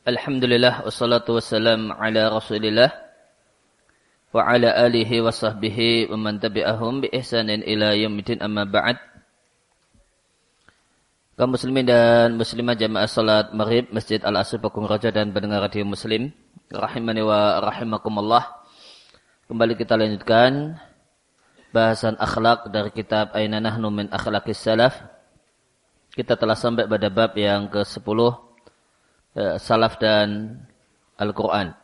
Alhamdulillah wassalatu wassalam ala Rasulillah wa ala alihi wa sahbihi wa man tabi'ahum bi ihsanin ila yaumil amma ba'd. Kaum muslimin dan muslimah jamaah salat Maghrib Masjid Al-Asr Pakung Raja dan pendengar radio Muslim rahimani wa rahimakumullah. Kembali kita lanjutkan bahasan akhlak dari kitab Aina Nahnu min Akhlaqis Salaf. Kita telah sampai pada bab yang ke-10 uh, salaf dan Al-Quran.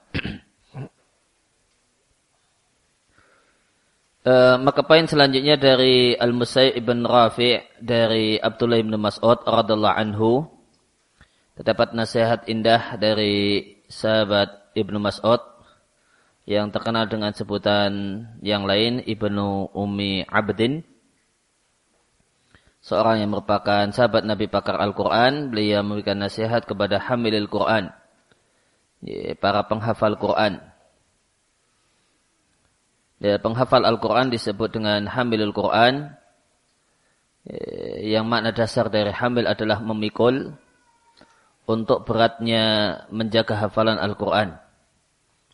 uh, maka poin selanjutnya dari Al-Musayyib ibn Rafi' dari Abdullah ibn Mas'ud radhiallahu anhu terdapat nasihat indah dari sahabat Ibnu Mas'ud yang terkenal dengan sebutan yang lain Ibnu Umi Abdin seorang yang merupakan sahabat Nabi pakar Al-Quran, beliau memberikan nasihat kepada hamilil Quran, para penghafal Quran. Ya, penghafal Al-Quran disebut dengan hamilul Quran, yang makna dasar dari hamil adalah memikul untuk beratnya menjaga hafalan Al-Quran.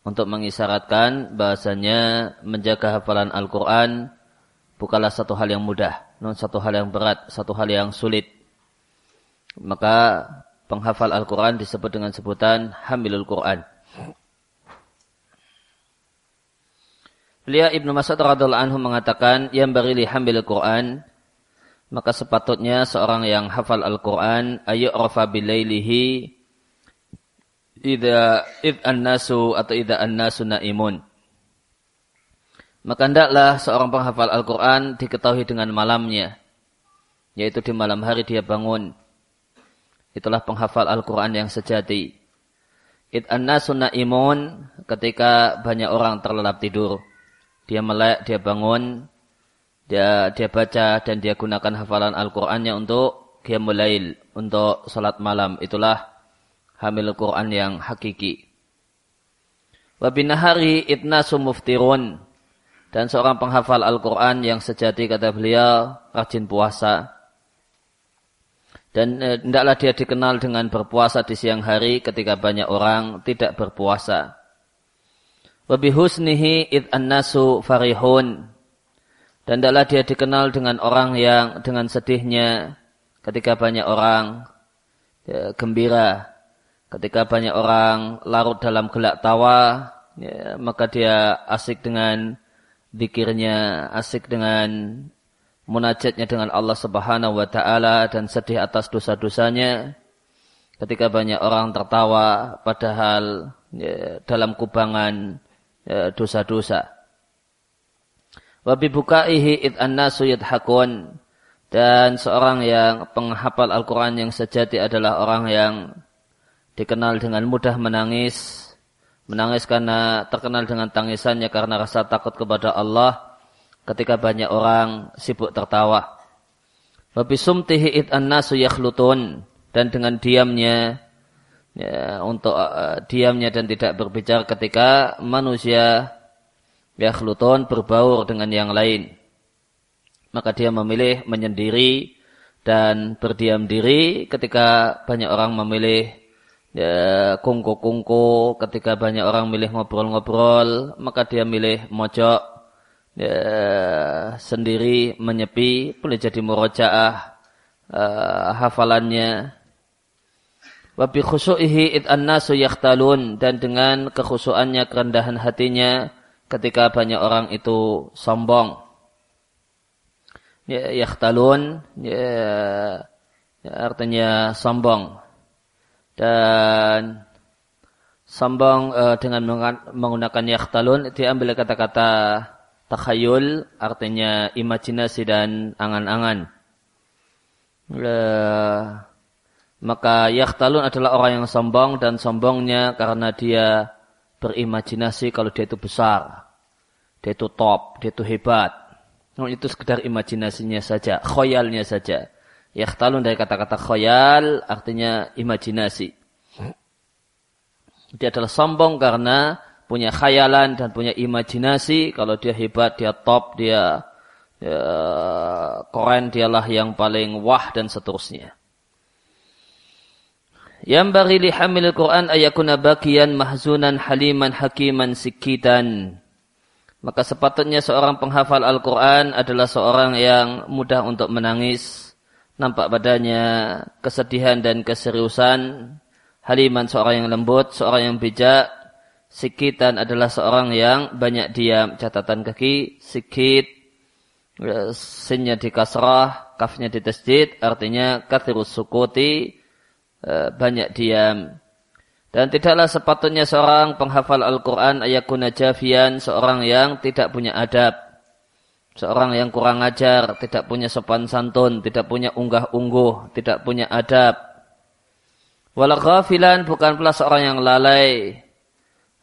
Untuk mengisyaratkan bahasanya menjaga hafalan Al-Quran bukanlah satu hal yang mudah non satu hal yang berat, satu hal yang sulit. Maka penghafal Al-Quran disebut dengan sebutan Hamilul Quran. Beliau Ibnu Mas'ud radhiallahu anhu mengatakan, yang barili hamilul Quran, maka sepatutnya seorang yang hafal Al-Quran, rafa bilailihi, idha id an-nasu atau idha an-nasu naimun maka hendaklah seorang penghafal Al-Quran diketahui dengan malamnya. Yaitu di malam hari dia bangun. Itulah penghafal Al-Quran yang sejati. It anna imun ketika banyak orang terlelap tidur. Dia melek, dia bangun, dia dia baca dan dia gunakan hafalan Al-Qur'annya untuk dia mulail, untuk salat malam. Itulah hamil Al-Qur'an yang hakiki. Wabinahari itnasu muftirun dan seorang penghafal Al-Quran yang sejati kata beliau rajin puasa. Dan tidaklah dia dikenal dengan berpuasa di siang hari ketika banyak orang tidak berpuasa. Wabihusnihi id annasu farihun. Dan tidaklah dia dikenal dengan orang yang dengan sedihnya ketika banyak orang ya, gembira. Ketika banyak orang larut dalam gelak tawa, ya, maka dia asik dengan Dikirnya asik dengan munajatnya dengan Allah Subhanahu wa taala dan sedih atas dosa-dosanya. Ketika banyak orang tertawa padahal ya, dalam kubangan ya, dosa-dosa. Wa bi bukaihi id annasu yadhakun. Dan seorang yang penghafal Al-Qur'an yang sejati adalah orang yang dikenal dengan mudah menangis menangis karena terkenal dengan tangisannya karena rasa takut kepada Allah ketika banyak orang sibuk tertawa. Wabi sumtihi id annasu yakhlutun dan dengan diamnya ya, untuk uh, diamnya dan tidak berbicara ketika manusia yakhlutun berbaur dengan yang lain. Maka dia memilih menyendiri dan berdiam diri ketika banyak orang memilih ya kungku-kungku ketika banyak orang milih ngobrol-ngobrol maka dia milih mojok. Ya, sendiri menyepi boleh jadi murojaah uh, hafalannya. Wabi khusu'ihi id annasu yakhtalun dan dengan kekhusuannya kerendahan hatinya ketika banyak orang itu sombong. Ya yakhtalun ya, ya artinya sombong dan sombong uh, dengan menggunakan yakhtalun diambil kata-kata takhayul artinya imajinasi dan angan-angan. Uh, maka yakhtalun adalah orang yang sombong dan sombongnya karena dia berimajinasi kalau dia itu besar. Dia itu top, dia itu hebat. Itu sekedar imajinasinya saja, khoyalnya saja. Yakhtalun dari kata-kata khayal artinya imajinasi. Dia adalah sombong karena punya khayalan dan punya imajinasi. Kalau dia hebat, dia top, dia ya, keren, dialah yang paling wah dan seterusnya. Yang bagi li hamil Quran ayakuna bagian mahzunan haliman hakiman sikitan. Maka sepatutnya seorang penghafal Al-Quran adalah seorang yang mudah untuk menangis. Nampak badannya kesedihan dan keseriusan. Haliman seorang yang lembut, seorang yang bijak. Sikitan adalah seorang yang banyak diam. Catatan kaki, sikit. Sinnya di kasrah, kafnya di tasjid. Artinya kathirus sukuti, eh, banyak diam. Dan tidaklah sepatutnya seorang penghafal Al-Quran ayakuna jafian, seorang yang tidak punya adab. Seorang yang kurang ajar, tidak punya sopan santun, tidak punya unggah-ungguh, tidak punya adab. Walau ghafilan bukan pula seorang yang lalai.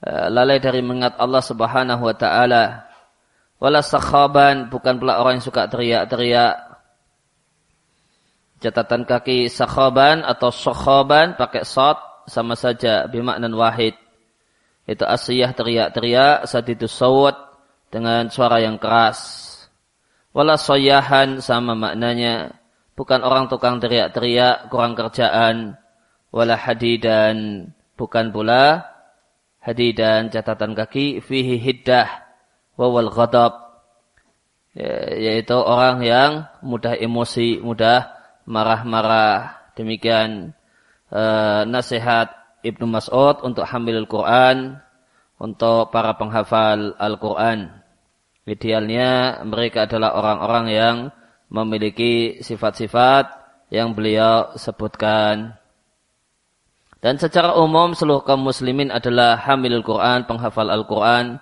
Eh, lalai dari mengingat Allah subhanahu wa ta'ala. Walau sakhaban bukan pula orang yang suka teriak-teriak. Catatan kaki sakhaban atau sakhaban pakai sot sama saja bimaknan wahid. Itu asiyah teriak-teriak, saat itu sawat dengan suara yang keras. Wala soyahan sama maknanya. Bukan orang tukang teriak-teriak, kurang kerjaan. Wala hadidan. Bukan pula hadidan catatan kaki fihi hiddah wawal ghadab ya, yaitu orang yang mudah emosi, mudah marah-marah. Demikian uh, nasihat Ibnu Mas'ud untuk hamil Al-Quran untuk para penghafal Al-Quran. Idealnya mereka adalah orang-orang yang memiliki sifat-sifat yang beliau sebutkan. Dan secara umum seluruh kaum muslimin adalah hamil Al-Quran, penghafal Al-Quran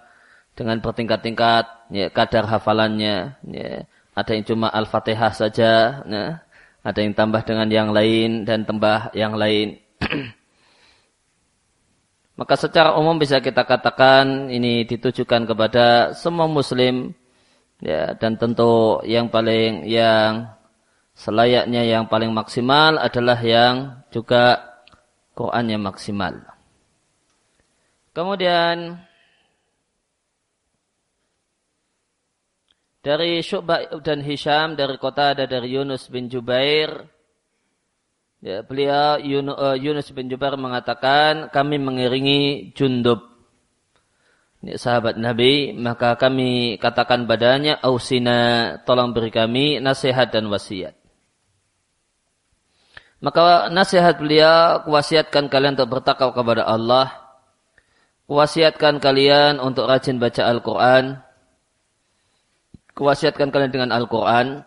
dengan bertingkat-tingkat ya, kadar hafalannya. Ya. Ada yang cuma Al-Fatihah saja, ya ada yang tambah dengan yang lain dan tambah yang lain. Maka secara umum bisa kita katakan ini ditujukan kepada semua muslim ya dan tentu yang paling yang selayaknya yang paling maksimal adalah yang juga Qurannya maksimal. Kemudian dari Syu'bah dan Hisham dari kota ada dari Yunus bin Jubair ya, beliau eh, Yunus bin Jubair mengatakan kami mengiringi Jundub. Ya, sahabat Nabi maka kami katakan badannya ausina tolong beri kami nasihat dan wasiat. Maka nasihat beliau kuwasiatkan kalian untuk bertakwa kepada Allah. Kuwasiatkan kalian untuk rajin baca Al-Quran. Kuwasiatkan kalian dengan Al-Quran,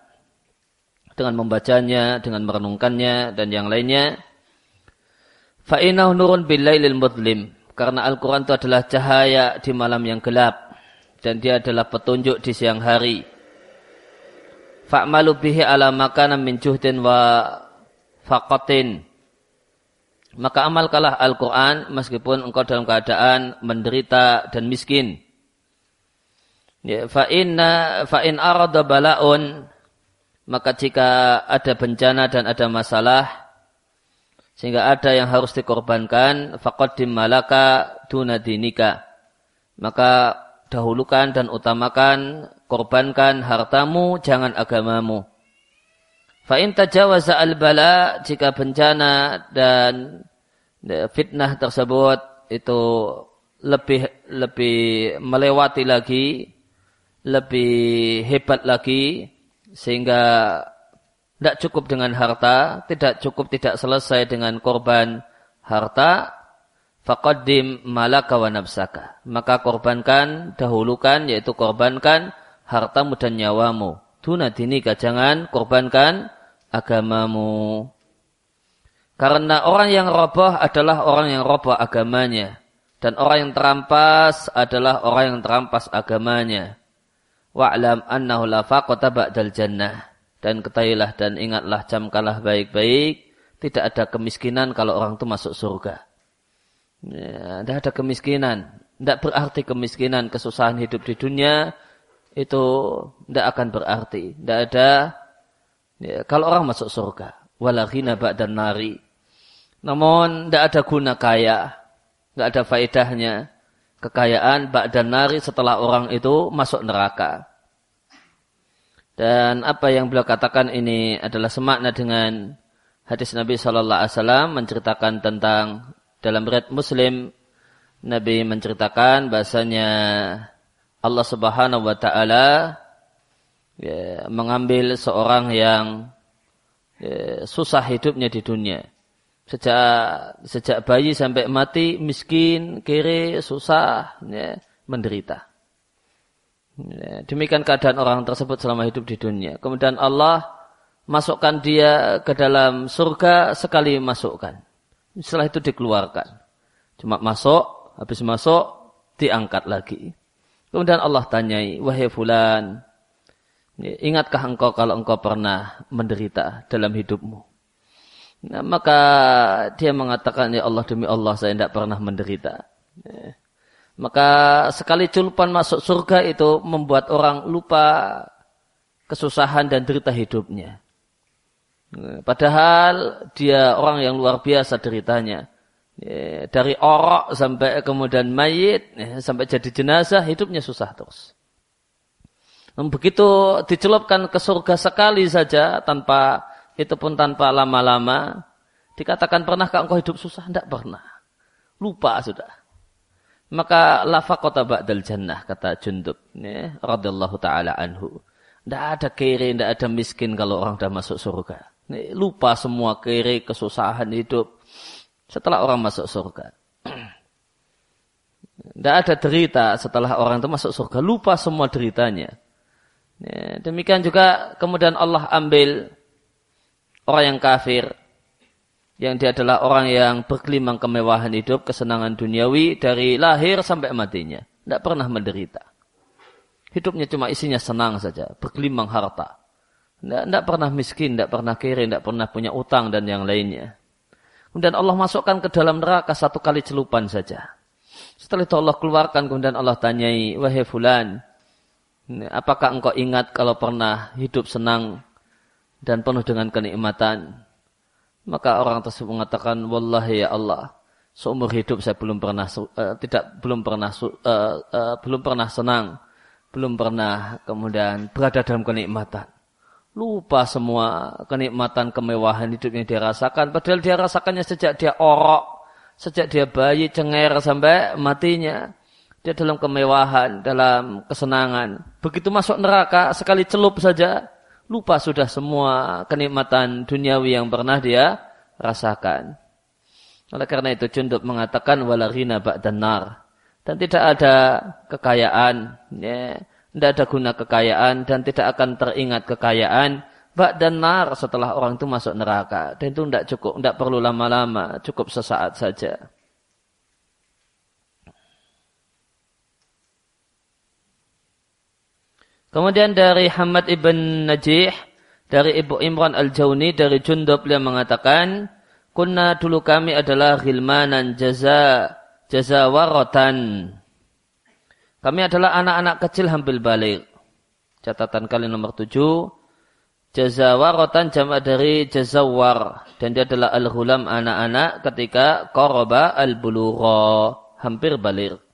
dengan membacanya, dengan merenungkannya, dan yang lainnya. Fa'inahu nurun billailil mudlim. Karena Al-Quran itu adalah cahaya di malam yang gelap. Dan dia adalah petunjuk di siang hari. Fa'malu bihi ala makanan min juhdin wa faqatin. Maka amalkalah Al-Quran meskipun engkau dalam keadaan menderita dan miskin. Ya, fa inna fa in arada balaun maka jika ada bencana dan ada masalah sehingga ada yang harus dikorbankan faqaddim malaka duna dinika. Maka dahulukan dan utamakan korbankan hartamu jangan agamamu. Fa in tajawaza al bala jika bencana dan fitnah tersebut itu lebih lebih melewati lagi lebih hebat lagi sehingga tidak cukup dengan harta, tidak cukup tidak selesai dengan korban harta, faqaddim malaka wa. Maka korbankan, dahulukan, yaitu korbankan hartamu dan nyawamu. Tuna dinika, jangan korbankan agamamu. Karena orang yang roboh adalah orang yang roboh agamanya. Dan orang yang terampas adalah orang yang terampas agamanya. Wa'lam annahu la faqata ba'dal jannah. Dan ketahuilah dan ingatlah camkalah baik-baik. Tidak ada kemiskinan kalau orang itu masuk surga. Ya, tidak ada kemiskinan. Tidak berarti kemiskinan, kesusahan hidup di dunia itu tidak akan berarti. Tidak ada ya, kalau orang masuk surga. Walaghina ba'dan nari. Namun tidak ada guna kaya. Tidak ada faedahnya kekayaan ba'dan nari setelah orang itu masuk neraka. Dan apa yang beliau katakan ini adalah semakna dengan hadis Nabi Shallallahu Alaihi Wasallam menceritakan tentang dalam riwayat Muslim Nabi menceritakan bahasanya Allah Subhanahu Wa Taala ya, mengambil seorang yang ya, susah hidupnya di dunia sejak sejak bayi sampai mati miskin kiri susah ya, menderita ya, demikian keadaan orang tersebut selama hidup di dunia kemudian Allah masukkan dia ke dalam surga sekali masukkan. Setelah itu dikeluarkan. Cuma masuk, habis masuk, diangkat lagi. Kemudian Allah tanyai, wahai fulan, ingatkah engkau kalau engkau pernah menderita dalam hidupmu? Nah, maka dia mengatakan, ya Allah demi Allah saya tidak pernah menderita. Ya. Maka sekali culupan masuk surga itu membuat orang lupa kesusahan dan derita hidupnya. Padahal dia orang yang luar biasa deritanya. Ya, dari orok sampai kemudian mayit, ya, sampai jadi jenazah, hidupnya susah terus. Begitu dicelupkan ke surga sekali saja, tanpa itu pun tanpa lama-lama, dikatakan pernahkah engkau hidup susah? Tidak pernah. Lupa sudah. Maka lafaqata ba'dal jannah, kata Jundub, ya, radhiyallahu ta'ala anhu. Tidak ada kiri, tidak ada miskin kalau orang sudah masuk surga. Lupa semua kiri, kesusahan hidup. Setelah orang masuk surga. Tidak ada derita setelah orang itu masuk surga. Lupa semua deritanya. Ya, demikian juga kemudian Allah ambil orang yang kafir. Yang dia adalah orang yang berkelimang kemewahan hidup, kesenangan duniawi dari lahir sampai matinya. Tidak pernah menderita. Hidupnya cuma isinya senang saja, berkelimang harta. Tidak pernah miskin, tidak pernah kiri, tidak pernah punya utang dan yang lainnya. Kemudian Allah masukkan ke dalam neraka satu kali celupan saja. Setelah itu Allah keluarkan, kemudian Allah tanyai, wahai fulan, apakah engkau ingat kalau pernah hidup senang dan penuh dengan kenikmatan? Maka orang tersebut mengatakan, wallahi ya Allah, seumur hidup saya belum pernah uh, tidak belum pernah uh, uh, belum pernah senang, belum pernah kemudian berada dalam kenikmatan. Lupa semua kenikmatan kemewahan hidup yang dia rasakan. Padahal dia rasakannya sejak dia orok. Sejak dia bayi, cenger sampai matinya. Dia dalam kemewahan, dalam kesenangan. Begitu masuk neraka, sekali celup saja. Lupa sudah semua kenikmatan duniawi yang pernah dia rasakan. Oleh karena itu Jundub mengatakan walarina ba'dan nar. Dan tidak ada kekayaan. Ya tidak ada guna kekayaan dan tidak akan teringat kekayaan bak nar setelah orang itu masuk neraka. Dan itu tidak cukup, tidak perlu lama-lama, cukup sesaat saja. Kemudian dari Hamad ibn Najih, dari Ibu Imran al-Jawni, dari Jundub yang mengatakan, Kunna dulu kami adalah ghilmanan jaza, jaza warotan. Kami adalah anak-anak kecil hampir balik. Catatan kali nomor tujuh. Jazawarotan jama' dari jazawar. Dan dia adalah al-hulam anak-anak ketika koroba al-buluro. Hampir balik.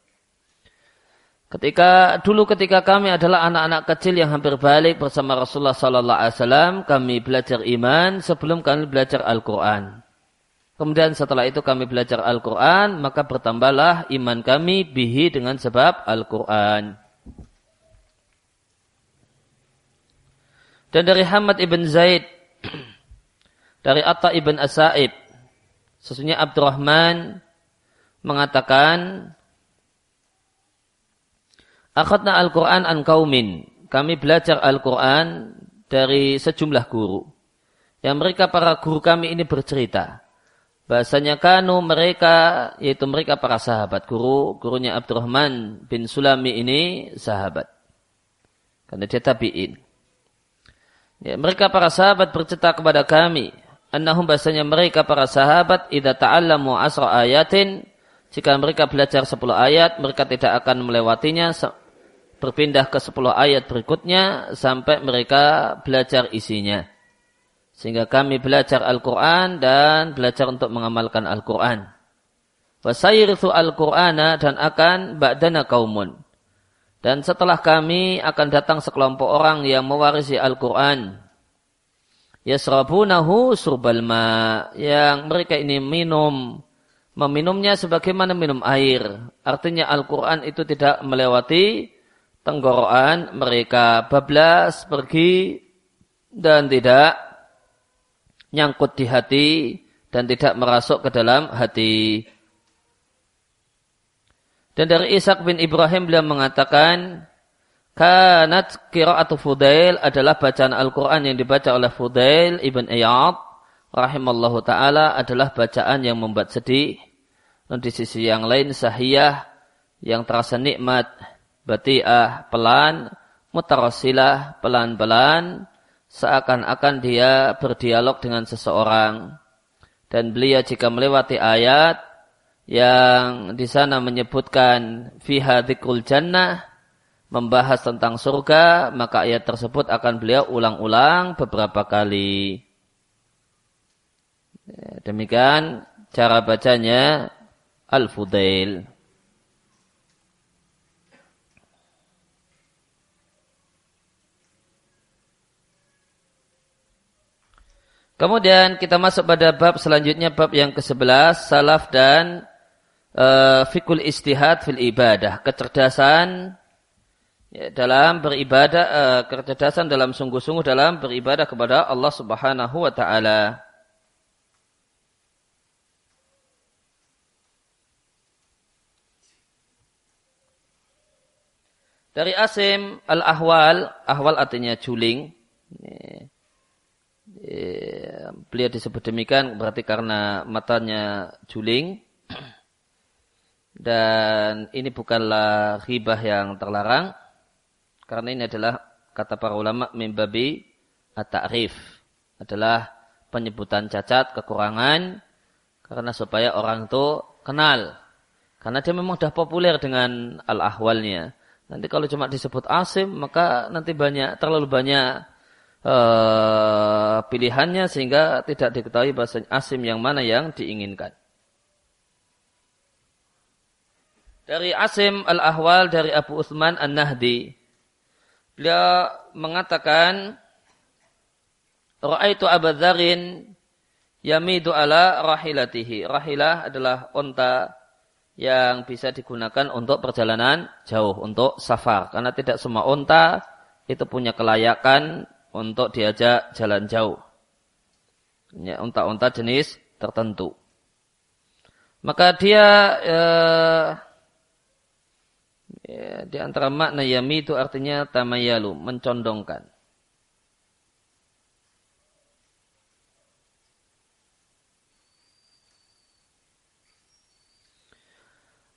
Ketika dulu ketika kami adalah anak-anak kecil yang hampir balik bersama Rasulullah Sallallahu Alaihi Wasallam, kami belajar iman sebelum kami belajar Al-Quran. Kemudian setelah itu kami belajar Al-Quran, maka bertambahlah iman kami bihi dengan sebab Al-Quran. Dan dari Hamad ibn Zaid, dari Atta ibn Asaib, sesungguhnya Abdurrahman mengatakan, Akhadna Al-Quran an kaumin. Kami belajar Al-Quran dari sejumlah guru. Yang mereka para guru kami ini bercerita bahasanya kanu mereka yaitu mereka para sahabat guru gurunya Abdurrahman bin Sulami ini sahabat karena dia tabiin ya, mereka para sahabat bercerita kepada kami annahum bahasanya mereka para sahabat idza ta'allamu asra ayatin jika mereka belajar 10 ayat mereka tidak akan melewatinya berpindah ke 10 ayat berikutnya sampai mereka belajar isinya sehingga kami belajar Al-Quran dan belajar untuk mengamalkan Al-Quran. Wasayirthu Al-Qur'ana dan akan ba'dana kaumun. Dan setelah kami akan datang sekelompok orang yang mewarisi Al-Quran. yasrabunahu surbal ma yang mereka ini minum meminumnya sebagaimana minum air. Artinya Al-Quran itu tidak melewati tenggorokan mereka bablas pergi dan tidak nyangkut di hati dan tidak merasuk ke dalam hati. Dan dari Ishak bin Ibrahim beliau mengatakan, Kanat atau Fudail adalah bacaan Al-Quran yang dibaca oleh Fudail ibn Iyad rahimallahu ta'ala adalah bacaan yang membuat sedih. Dan di sisi yang lain sahiyah yang terasa nikmat, bati'ah, pelan, mutarasilah, pelan-pelan, seakan-akan dia berdialog dengan seseorang. Dan beliau jika melewati ayat yang di sana menyebutkan fiha dzikrul jannah, membahas tentang surga, maka ayat tersebut akan beliau ulang-ulang beberapa kali. Demikian cara bacanya Al-Fudail. Kemudian kita masuk pada bab selanjutnya bab yang ke-11 salaf dan uh, fikul istihad fil ibadah, kecerdasan ya, dalam beribadah uh, kecerdasan dalam sungguh-sungguh dalam beribadah kepada Allah Subhanahu wa taala. Dari Asim Al-Ahwal, ahwal artinya juling. Beliau disebut demikian berarti karena matanya juling. Dan ini bukanlah ribah yang terlarang. Karena ini adalah kata para ulama mimbabi at-ta'rif. Adalah penyebutan cacat, kekurangan. Karena supaya orang itu kenal. Karena dia memang sudah populer dengan al-ahwalnya. Nanti kalau cuma disebut asim, maka nanti banyak, terlalu banyak uh, pilihannya sehingga tidak diketahui bahasa asim yang mana yang diinginkan. Dari Asim al-Ahwal dari Abu Uthman an-Nahdi. Beliau mengatakan Ra'aitu Abu Dharin yamidu ala rahilatihi. Rahilah adalah onta yang bisa digunakan untuk perjalanan jauh, untuk safar. Karena tidak semua onta itu punya kelayakan untuk diajak jalan jauh. Ya, onta-onta jenis tertentu. Maka dia eh, Ya, di antara makna yami itu artinya tamayalu, mencondongkan.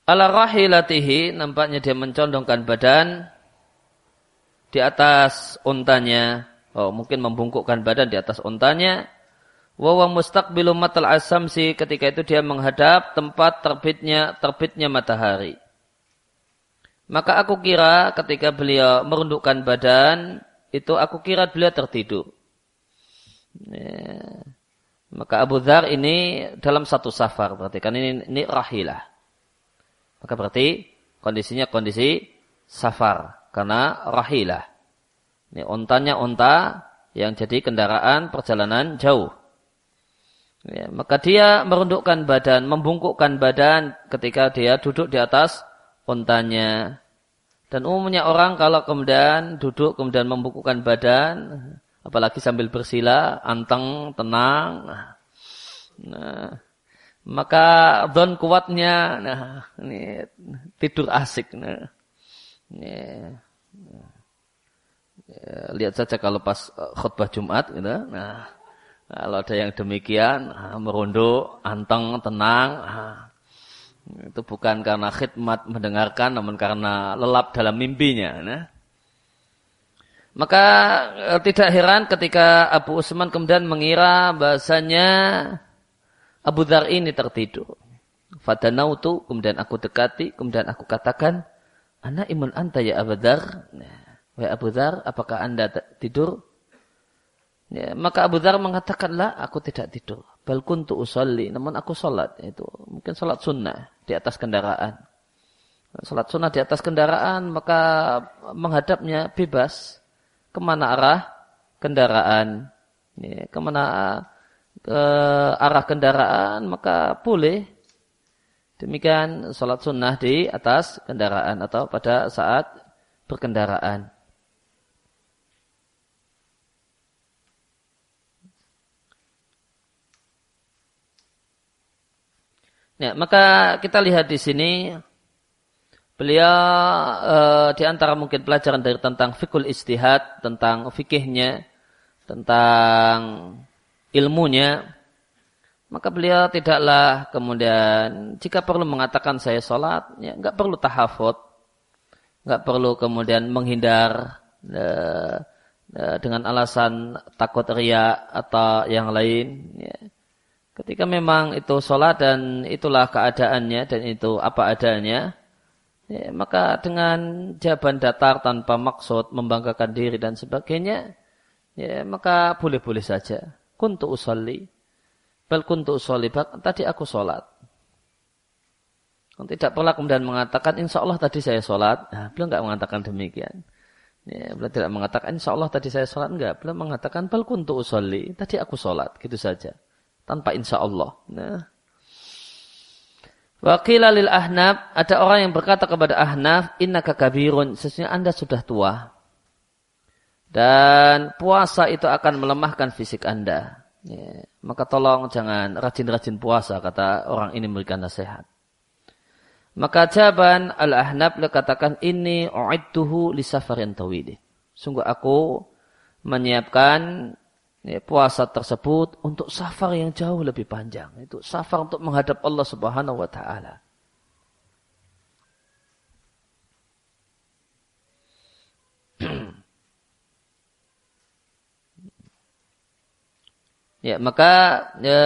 Ala rahilatihi, nampaknya dia mencondongkan badan di atas untanya. Oh, mungkin membungkukkan badan di atas untanya. Wawa mustaqbilu matal asamsi ketika itu dia menghadap tempat terbitnya terbitnya matahari. Maka aku kira ketika beliau merundukkan badan, itu aku kira beliau tertidur. Ya. Maka Abu Dhar ini dalam satu safar, berarti kan ini, ini rahilah. Maka berarti kondisinya kondisi safar, karena rahilah. Ini ontanya onta yang jadi kendaraan perjalanan jauh. Ya, maka dia merundukkan badan, membungkukkan badan ketika dia duduk di atas ontanya. Dan umumnya orang kalau kemudian duduk kemudian membukukan badan, apalagi sambil bersila, anteng, tenang. Nah, maka don kuatnya, nah ini tidur asik. Nah, ini, ya, lihat saja kalau pas khutbah Jumat, gitu. Nah, kalau ada yang demikian, merunduk, anteng, tenang. Nah, itu bukan karena khidmat mendengarkan, namun karena lelap dalam mimpinya. Nah. Maka e, tidak heran ketika Abu Usman kemudian mengira bahasanya Abu Dhar ini tertidur. Fadanautu, kemudian aku dekati, kemudian aku katakan, Anak imun anta ya Abu Dhar. Nah, Wahai Abu Dhar, apakah anda tidur? Ya, maka Abu Dhar mengatakanlah, aku tidak tidur. Bal kuntu usolli. Namun aku sholat. Itu mungkin sholat sunnah di atas kendaraan. Sholat sunnah di atas kendaraan, maka menghadapnya bebas. Ke mana arah kendaraan. ya, ke mana ke arah kendaraan maka boleh demikian sholat sunnah di atas kendaraan atau pada saat berkendaraan. Ya, maka kita lihat di sini beliau e, di antara mungkin pelajaran dari tentang fikul istihad, tentang fikihnya, tentang ilmunya, maka beliau tidaklah kemudian jika perlu mengatakan saya sholat, ya nggak perlu tahafut, nggak perlu kemudian menghindar e, e, dengan alasan takut ria atau yang lain. Ya Ketika memang itu sholat dan itulah keadaannya dan itu apa adanya, ya, maka dengan jawaban datar tanpa maksud membanggakan diri dan sebagainya, ya, maka boleh-boleh saja. Kuntu usolli. Bal kuntu usolli. Tadi aku sholat. Tidak pernah kemudian mengatakan, insya Allah tadi saya sholat. Nah, beliau nggak mengatakan demikian. Ya, beliau tidak mengatakan, insya Allah tadi saya sholat. Enggak. Beliau mengatakan, bal kuntu usolli. Tadi aku sholat. Gitu saja tanpa insya Allah. Nah. Wakila lil ahnaf, ada orang yang berkata kepada ahnaf, inna kakabirun, sesungguhnya anda sudah tua. Dan puasa itu akan melemahkan fisik anda. Ya, maka tolong jangan rajin-rajin puasa, kata orang ini memberikan nasihat. Maka jawaban al-ahnaf katakan, ini u'idtuhu li safarin tawili. Sungguh aku menyiapkan ya, puasa tersebut untuk safar yang jauh lebih panjang. Itu safar untuk menghadap Allah Subhanahu wa taala. ya, maka ya,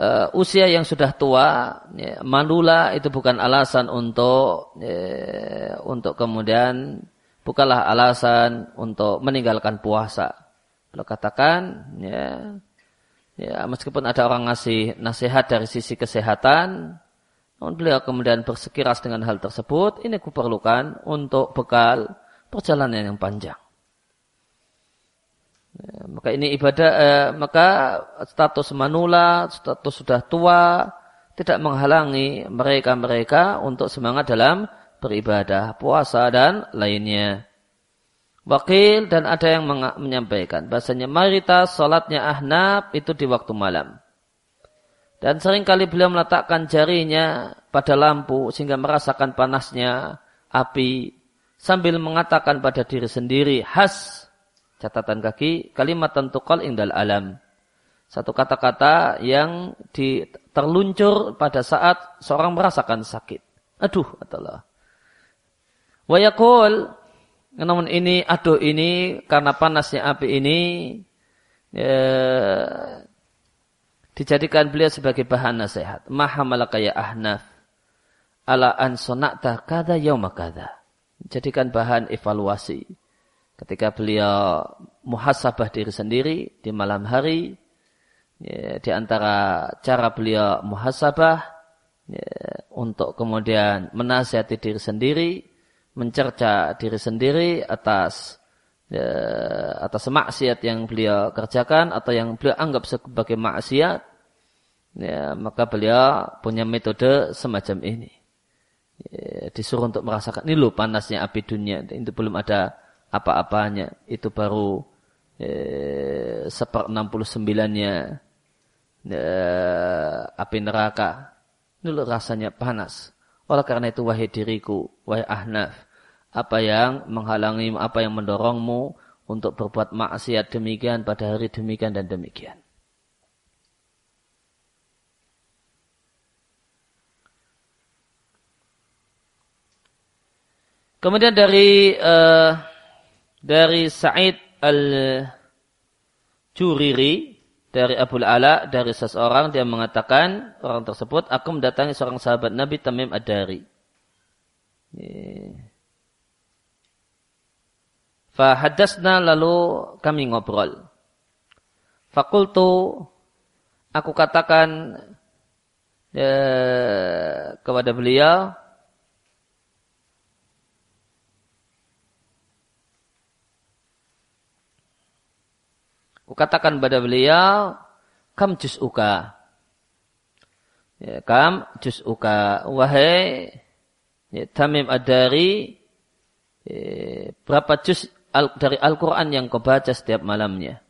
uh, usia yang sudah tua, ya, manula itu bukan alasan untuk ya, untuk kemudian bukanlah alasan untuk meninggalkan puasa. Beliau katakan, ya, ya meskipun ada orang ngasih nasihat dari sisi kesehatan, namun beliau kemudian bersekiras dengan hal tersebut, ini kuperlukan untuk bekal perjalanan yang panjang. Ya, maka ini ibadah, eh, maka status manula, status sudah tua, tidak menghalangi mereka-mereka untuk semangat dalam beribadah, puasa dan lainnya. Wakil dan ada yang menyampaikan bahasanya mayoritas sholatnya ahnab itu di waktu malam. Dan sering kali beliau meletakkan jarinya pada lampu sehingga merasakan panasnya api sambil mengatakan pada diri sendiri has catatan kaki kalimat tentukal indal alam. Satu kata-kata yang terluncur pada saat seorang merasakan sakit. Aduh, adalah. Wayakul namun ini, aduh ini karena panasnya api ini ya, dijadikan beliau sebagai bahan nasihat. Maha malakaya ahnaf ala an sonakta kada yauma kada. Jadikan bahan evaluasi. Ketika beliau muhasabah diri sendiri di malam hari, ya, di antara cara beliau muhasabah ya, untuk kemudian menasihati diri sendiri, mencerca diri sendiri atas ya, atas maksiat yang beliau kerjakan atau yang beliau anggap sebagai maksiat ya, maka beliau punya metode semacam ini. Ya, disuruh untuk merasakan ini loh panasnya api dunia itu belum ada apa-apanya itu baru ya, seper 69 nya ya, api neraka. Ini loh rasanya panas. Oleh karena itu wahai diriku wahai ahnaf apa yang menghalangi, apa yang mendorongmu untuk berbuat maksiat demikian pada hari demikian dan demikian. Kemudian dari uh, dari Sa'id al-Juriri dari Abu Ala dari seseorang dia mengatakan orang tersebut aku mendatangi seorang sahabat Nabi Tamim Ad-Dari. Fahadasna lalu kami ngobrol. Fakultu aku katakan ya, kepada beliau Kukatakan pada beliau, kam juz'uka. Ya, kam juz'uka. Wahai ya, Tamim Ad-Dari, ya, berapa juz al, dari Al-Quran yang kau baca setiap malamnya?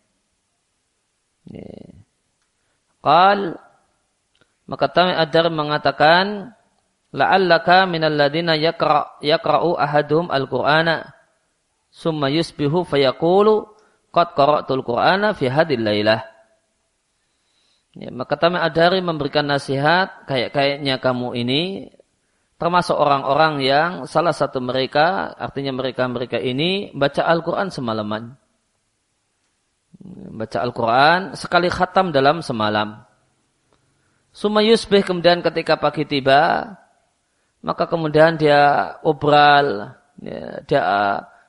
Ya. Qal, maka Tamim Ad-Dari mengatakan, la'allaka minal ladina yakra, yakra'u ahadum al-Qur'ana summa yusbihu fayaqulu qad qara'tul Qur'ana fi hadil lailah. Ya, maka Tamim Adari memberikan nasihat kayak kayaknya kamu ini termasuk orang-orang yang salah satu mereka artinya mereka-mereka ini baca Al-Qur'an semalaman. Baca Al-Qur'an sekali khatam dalam semalam. Suma yusbih kemudian ketika pagi tiba maka kemudian dia obral ya, dia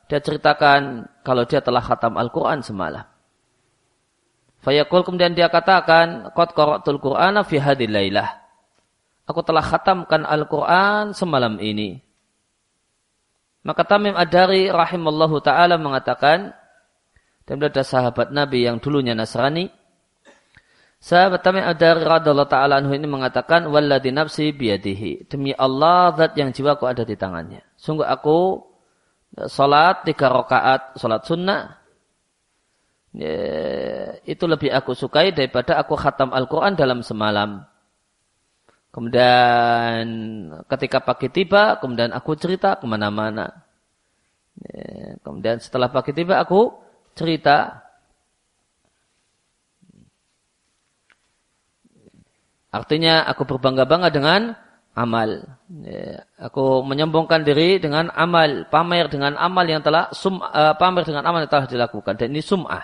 dia ceritakan kalau dia telah khatam Al-Quran semalam. Fayaqul kemudian dia katakan, Qad qara'tul Qur'ana fi hadil laylah. Aku telah khatamkan Al-Quran semalam ini. Maka Tamim Adari rahimallahu ta'ala mengatakan, dan ada sahabat Nabi yang dulunya Nasrani, Sahabat Tamim Adari radallahu ta'ala anhu ini mengatakan, Walladhi nafsi biyadihi. Demi Allah, zat yang jiwaku ada di tangannya. Sungguh aku Salat tiga rakaat, salat sunnah. Ya, itu lebih aku sukai daripada aku khatam Al-Quran dalam semalam. Kemudian ketika pagi tiba, kemudian aku cerita ke mana-mana. Ya, kemudian setelah pagi tiba aku cerita. Artinya aku berbangga-bangga dengan amal. Ya, aku menyombongkan diri dengan amal, pamer dengan amal yang telah sum, uh, pamer dengan amal yang telah dilakukan. Dan ini sum'ah.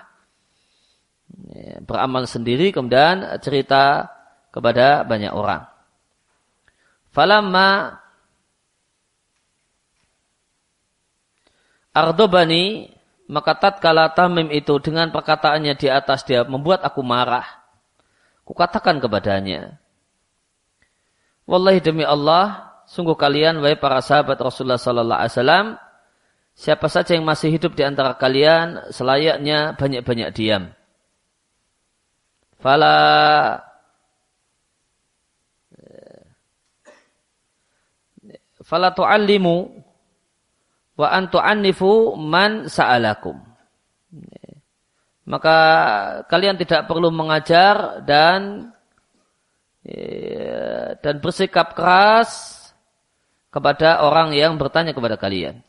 Beramal sendiri kemudian cerita kepada banyak orang. Falamma Ardobani maka tatkala Tamim itu dengan perkataannya di atas dia membuat aku marah. Kukatakan kepadanya, Wallahi demi Allah, sungguh kalian wahai para sahabat Rasulullah sallallahu alaihi wasallam, siapa saja yang masih hidup di antara kalian selayaknya banyak-banyak diam. Fala fala tu'allimu wa an tu'annifu man sa'alakum. Maka kalian tidak perlu mengajar dan Iya, dan bersikap keras kepada orang yang bertanya kepada kalian.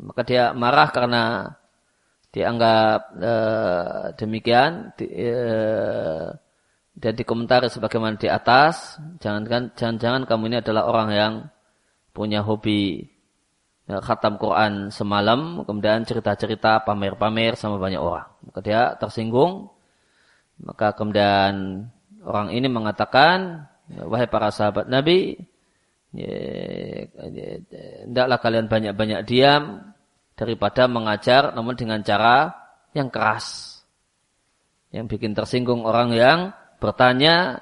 Maka dia marah karena dianggap uh, demikian uh, dan dikomentari sebagaimana di atas. Jangan jangan-jangan kamu ini adalah orang yang punya hobi ya, khatam Quran semalam, kemudian cerita-cerita pamer-pamer sama banyak orang. Maka dia tersinggung maka kemudian orang ini mengatakan, wahai para sahabat Nabi, hendaklah kalian banyak-banyak diam daripada mengajar namun dengan cara yang keras. Yang bikin tersinggung orang yang bertanya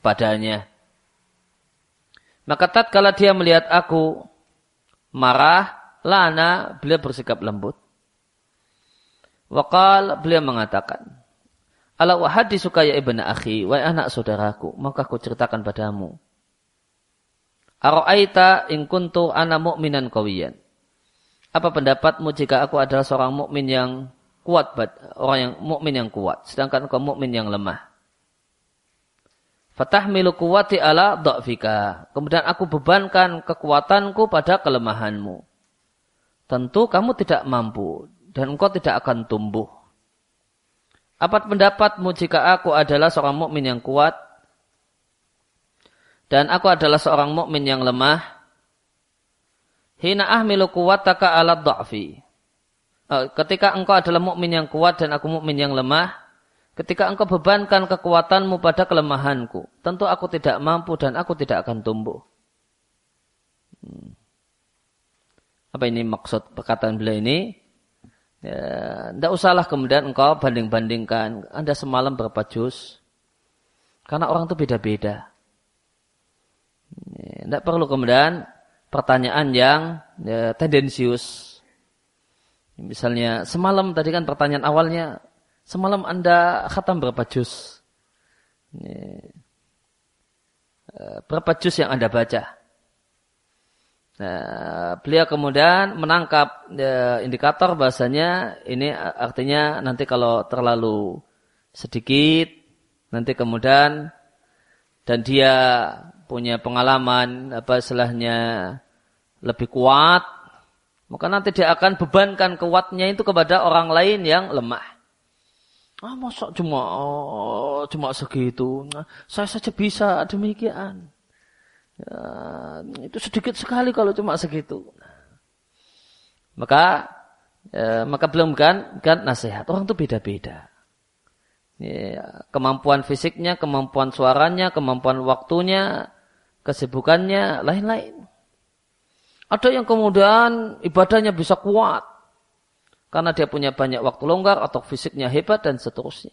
padanya. Maka tatkala dia melihat aku marah, lana, beliau bersikap lembut. Wakal beliau mengatakan, Ala wahadi suka ya ibn akhi, wa anak saudaraku, maka aku ceritakan padamu. Aro'aita in kuntu ana mu'minan kawiyan. Apa pendapatmu jika aku adalah seorang mukmin yang kuat, orang yang mukmin yang kuat, sedangkan engkau mukmin yang lemah. Fatahmilu kuwati ala dha'fika. Kemudian aku bebankan kekuatanku pada kelemahanmu. Tentu kamu tidak mampu dan engkau tidak akan tumbuh. Apa pendapatmu jika aku adalah seorang mukmin yang kuat dan aku adalah seorang mukmin yang lemah? Hina ahmilu kuwataka ala dha'fi. Oh, ketika engkau adalah mukmin yang kuat dan aku mukmin yang lemah, ketika engkau bebankan kekuatanmu pada kelemahanku, tentu aku tidak mampu dan aku tidak akan tumbuh. Hmm. Apa ini maksud perkataan beliau ini? Ya, tidak usahlah kemudian engkau banding-bandingkan. Anda semalam berapa jus? Karena orang itu beda-beda. Tidak ya, perlu kemudian pertanyaan yang ya, tendensius. Misalnya semalam tadi kan pertanyaan awalnya semalam anda khatam berapa juz? Eh, berapa juz yang anda baca? Nah, beliau kemudian menangkap ya, indikator bahasanya ini artinya nanti kalau terlalu sedikit nanti kemudian dan dia punya pengalaman apa istilahnya lebih kuat maka nanti dia akan bebankan kuatnya itu kepada orang lain yang lemah. Ah, masa cuma oh, cuma segitu. Nah, saya saja bisa demikian. Ya, itu sedikit sekali kalau cuma segitu. Maka ya, maka belum kan kan nasihat. Orang itu beda-beda. Ya, kemampuan fisiknya, kemampuan suaranya, kemampuan waktunya, kesibukannya, lain-lain. Ada yang kemudian ibadahnya bisa kuat. Karena dia punya banyak waktu longgar atau fisiknya hebat dan seterusnya.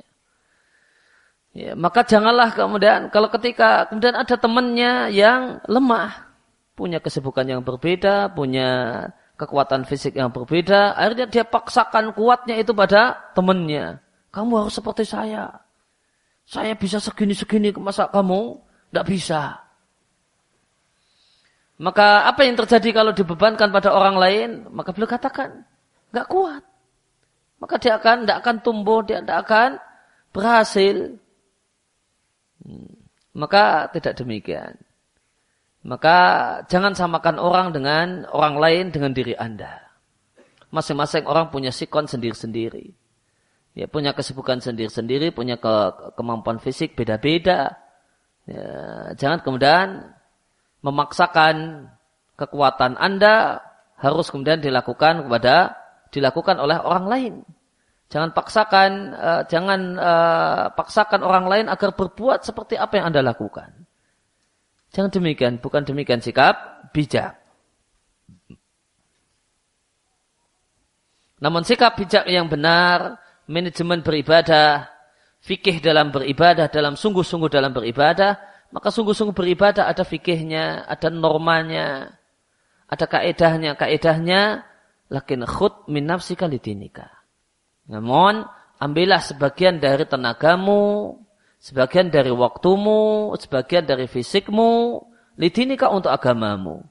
Ya, maka janganlah kemudian kalau ketika kemudian ada temannya yang lemah, punya kesibukan yang berbeda, punya kekuatan fisik yang berbeda, akhirnya dia paksakan kuatnya itu pada temannya. Kamu harus seperti saya. Saya bisa segini-segini, masa kamu tidak bisa? Maka apa yang terjadi kalau dibebankan pada orang lain? Maka beliau katakan, nggak kuat. Maka dia akan tidak akan tumbuh, dia tidak akan berhasil. Maka tidak demikian. Maka jangan samakan orang dengan orang lain dengan diri Anda. Masing-masing orang punya sikon sendiri-sendiri. Ya, punya kesibukan sendiri-sendiri, punya ke kemampuan fisik beda-beda. Ya, jangan kemudian memaksakan kekuatan Anda harus kemudian dilakukan kepada dilakukan oleh orang lain. Jangan paksakan, uh, jangan uh, paksakan orang lain agar berbuat seperti apa yang anda lakukan. Jangan demikian, bukan demikian sikap bijak. Namun sikap bijak yang benar, manajemen beribadah, fikih dalam beribadah, dalam sungguh-sungguh dalam beribadah, maka sungguh-sungguh beribadah ada fikihnya, ada normanya, ada kaedahnya. Kaedahnya, lakin khut min nafsika litinika. Namun, ambillah sebagian dari tenagamu, sebagian dari waktumu, sebagian dari fisikmu, lidinika untuk agamamu.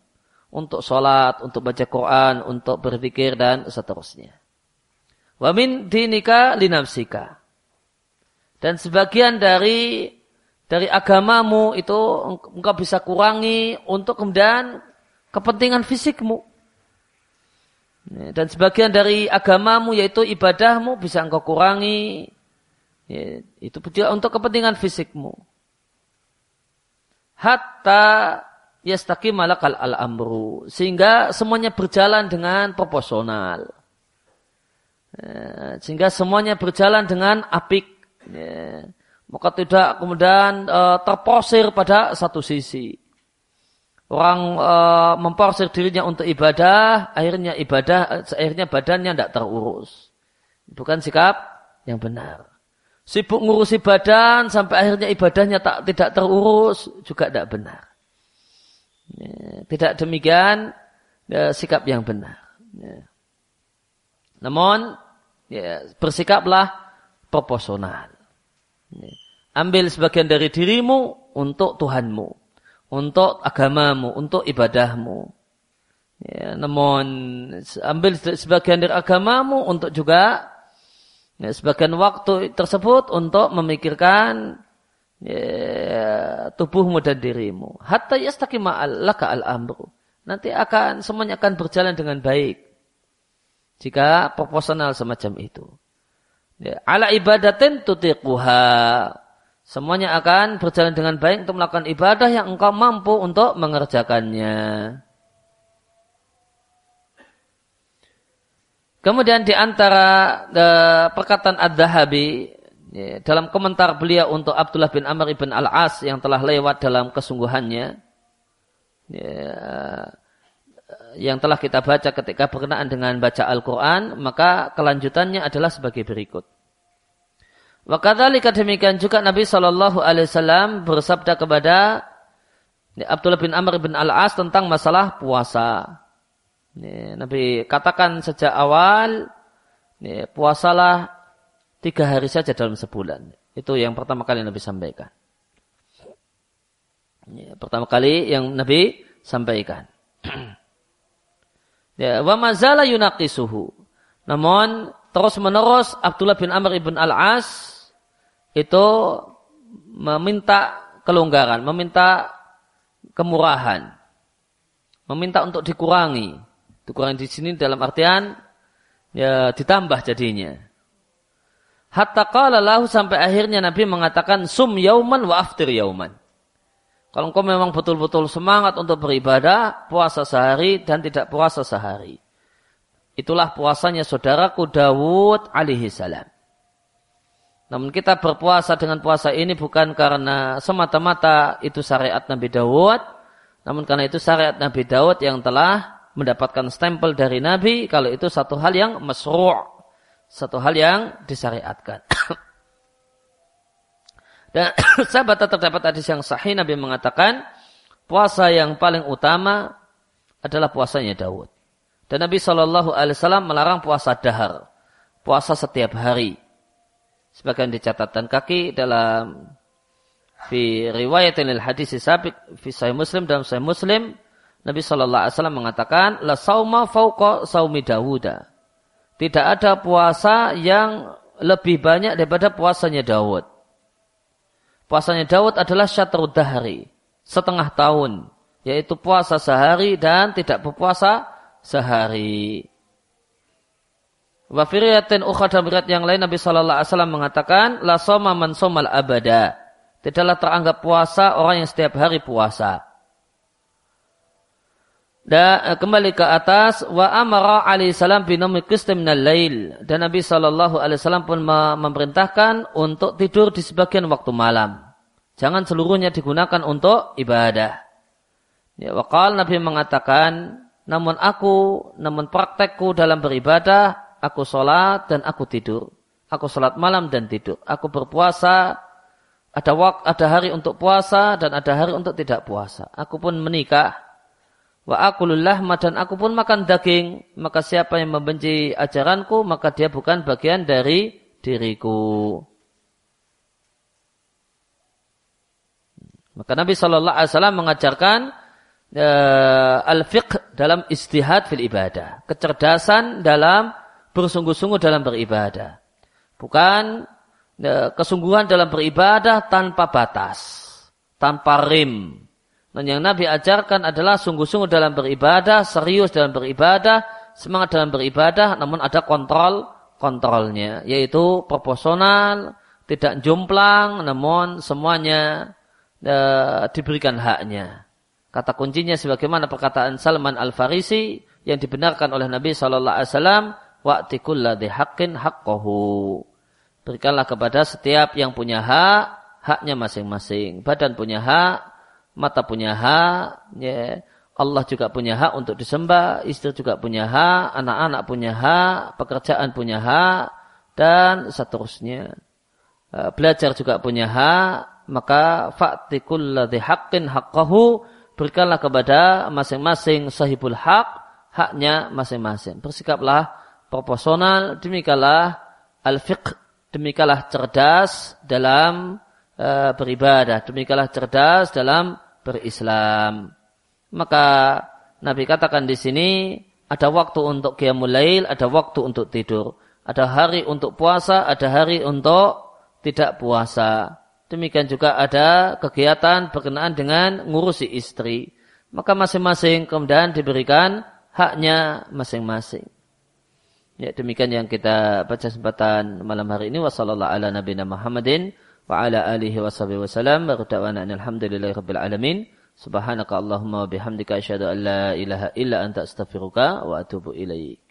Untuk sholat, untuk baca Quran, untuk berpikir, dan seterusnya. Wamin dinika linafsika. Dan sebagian dari dari agamamu itu engkau bisa kurangi untuk kemudian kepentingan fisikmu. Ya, dan sebagian dari agamamu yaitu ibadahmu bisa engkau kurangi. Ya, itu untuk kepentingan fisikmu. Hatta yastaqim malakal al-amru. Sehingga semuanya berjalan dengan proporsional. Ya, sehingga semuanya berjalan dengan apik. Maka tidak kemudian uh, terposir pada satu sisi orang e, memporsir dirinya untuk ibadah, akhirnya ibadah, akhirnya badannya tidak terurus. Bukan sikap yang benar. Sibuk ngurusi badan sampai akhirnya ibadahnya tak tidak terurus juga tidak benar. Ya, tidak demikian ya, sikap yang benar. Ya. Namun ya, bersikaplah proporsional. Ya. Ambil sebagian dari dirimu untuk Tuhanmu untuk agamamu, untuk ibadahmu. Ya, namun ambil sebagian dari agamamu untuk juga ya, sebagian waktu tersebut untuk memikirkan ya, tubuhmu dan dirimu. Hatta yastaqima laka al-amru. Nanti akan semuanya akan berjalan dengan baik. Jika proporsional semacam itu. Ya, ala ibadatin tutiquha Semuanya akan berjalan dengan baik untuk melakukan ibadah yang engkau mampu untuk mengerjakannya. Kemudian di antara uh, perkataan Ad-Dahabi ya, dalam komentar beliau untuk Abdullah bin Amr ibn Al-As yang telah lewat dalam kesungguhannya ya, yang telah kita baca ketika berkenaan dengan baca Al-Quran maka kelanjutannya adalah sebagai berikut. Wakadhalika demikian juga Nabi Shallallahu Alaihi Wasallam bersabda kepada Abdullah bin Amr bin Al As tentang masalah puasa. Nabi katakan sejak awal puasalah tiga hari saja dalam sebulan. Itu yang pertama kali Nabi sampaikan. Pertama kali yang Nabi sampaikan. ya, wa mazala yunaqisuhu. Namun terus menerus Abdullah bin Amr ibn Al-As itu meminta kelonggaran, meminta kemurahan, meminta untuk dikurangi. Dikurangi di sini dalam artian ya ditambah jadinya. Hatta qala lahu sampai akhirnya Nabi mengatakan sum yauman wa aftir yauman. Kalau engkau memang betul-betul semangat untuk beribadah, puasa sehari dan tidak puasa sehari. Itulah puasanya saudaraku Dawud alaihi salam. Namun kita berpuasa dengan puasa ini bukan karena semata-mata itu syariat Nabi Dawud, namun karena itu syariat Nabi Dawud yang telah mendapatkan stempel dari Nabi kalau itu satu hal yang masru' satu hal yang disyariatkan. Dan sahabat terdapat hadis yang sahih Nabi mengatakan puasa yang paling utama adalah puasanya Daud. Dan Nabi Shallallahu Alaihi Wasallam melarang puasa dahar, puasa setiap hari. Sebagian dicatatkan kaki dalam fi riwayat hadis sabik fi sahih Muslim dalam sahih Muslim Nabi Shallallahu Alaihi Wasallam mengatakan, la sauma fauqa saumi Dawuda. Tidak ada puasa yang lebih banyak daripada puasanya Dawud. Puasanya Dawud adalah syatrud dahari, setengah tahun, yaitu puasa sehari dan tidak berpuasa sehari. Wa firiyatin ukhra yang lain Nabi Shallallahu Alaihi Wasallam mengatakan, la soma man somal abada. Tidaklah teranggap puasa orang yang setiap hari puasa. Dan eh, kembali ke atas wa amara alaihi salam binami minal lail dan Nabi sallallahu alaihi wasallam pun memerintahkan untuk tidur di sebagian waktu malam. Jangan seluruhnya digunakan untuk ibadah. Ya, wakal Nabi mengatakan, namun aku, namun praktekku dalam beribadah, aku sholat dan aku tidur. Aku sholat malam dan tidur. Aku berpuasa, ada waktu, ada hari untuk puasa dan ada hari untuk tidak puasa. Aku pun menikah, Wa akulullah dan aku pun makan daging. Maka siapa yang membenci ajaranku, maka dia bukan bagian dari diriku. Maka Nabi Shallallahu Alaihi Wasallam mengajarkan uh, al-fiqh dalam istihad fil ibadah. Kecerdasan dalam bersungguh-sungguh dalam beribadah. Bukan uh, kesungguhan dalam beribadah tanpa batas. Tanpa rim. Dan yang Nabi ajarkan adalah sungguh-sungguh dalam beribadah, serius dalam beribadah, semangat dalam beribadah, namun ada kontrol kontrolnya, yaitu proporsional, tidak jomplang, namun semuanya e, diberikan haknya. Kata kuncinya sebagaimana perkataan Salman Al Farisi yang dibenarkan oleh Nabi Wasallam, wa'tikulla haqqin haqqahu. Berikanlah kepada setiap yang punya hak, haknya masing-masing. Badan punya hak, mata punya hak, ya. Allah juga punya hak untuk disembah, istri juga punya hak, anak-anak punya hak, pekerjaan punya hak, dan seterusnya. Eh, belajar juga punya hak, maka fa'tikul ladhi haqqin haqqahu, berikanlah kepada masing-masing sahibul hak, haknya masing-masing. Bersikaplah proporsional, demikianlah al-fiqh, demikianlah cerdas dalam uh, beribadah, demikianlah cerdas dalam berislam. Maka Nabi katakan di sini ada waktu untuk qiyamul lail, ada waktu untuk tidur. Ada hari untuk puasa, ada hari untuk tidak puasa. Demikian juga ada kegiatan berkenaan dengan ngurusi istri. Maka masing-masing kemudian diberikan haknya masing-masing. Ya, demikian yang kita baca kesempatan malam hari ini. Wassalamualaikum ala nabiyina Muhammadin wa ala alihi wa sahbihi. Wa da'wana alhamdulillahi rabbil alamin. Subhanaka Allahumma wa bihamdika asyhadu an la ilaha illa anta astaghfiruka wa atubu ilaik.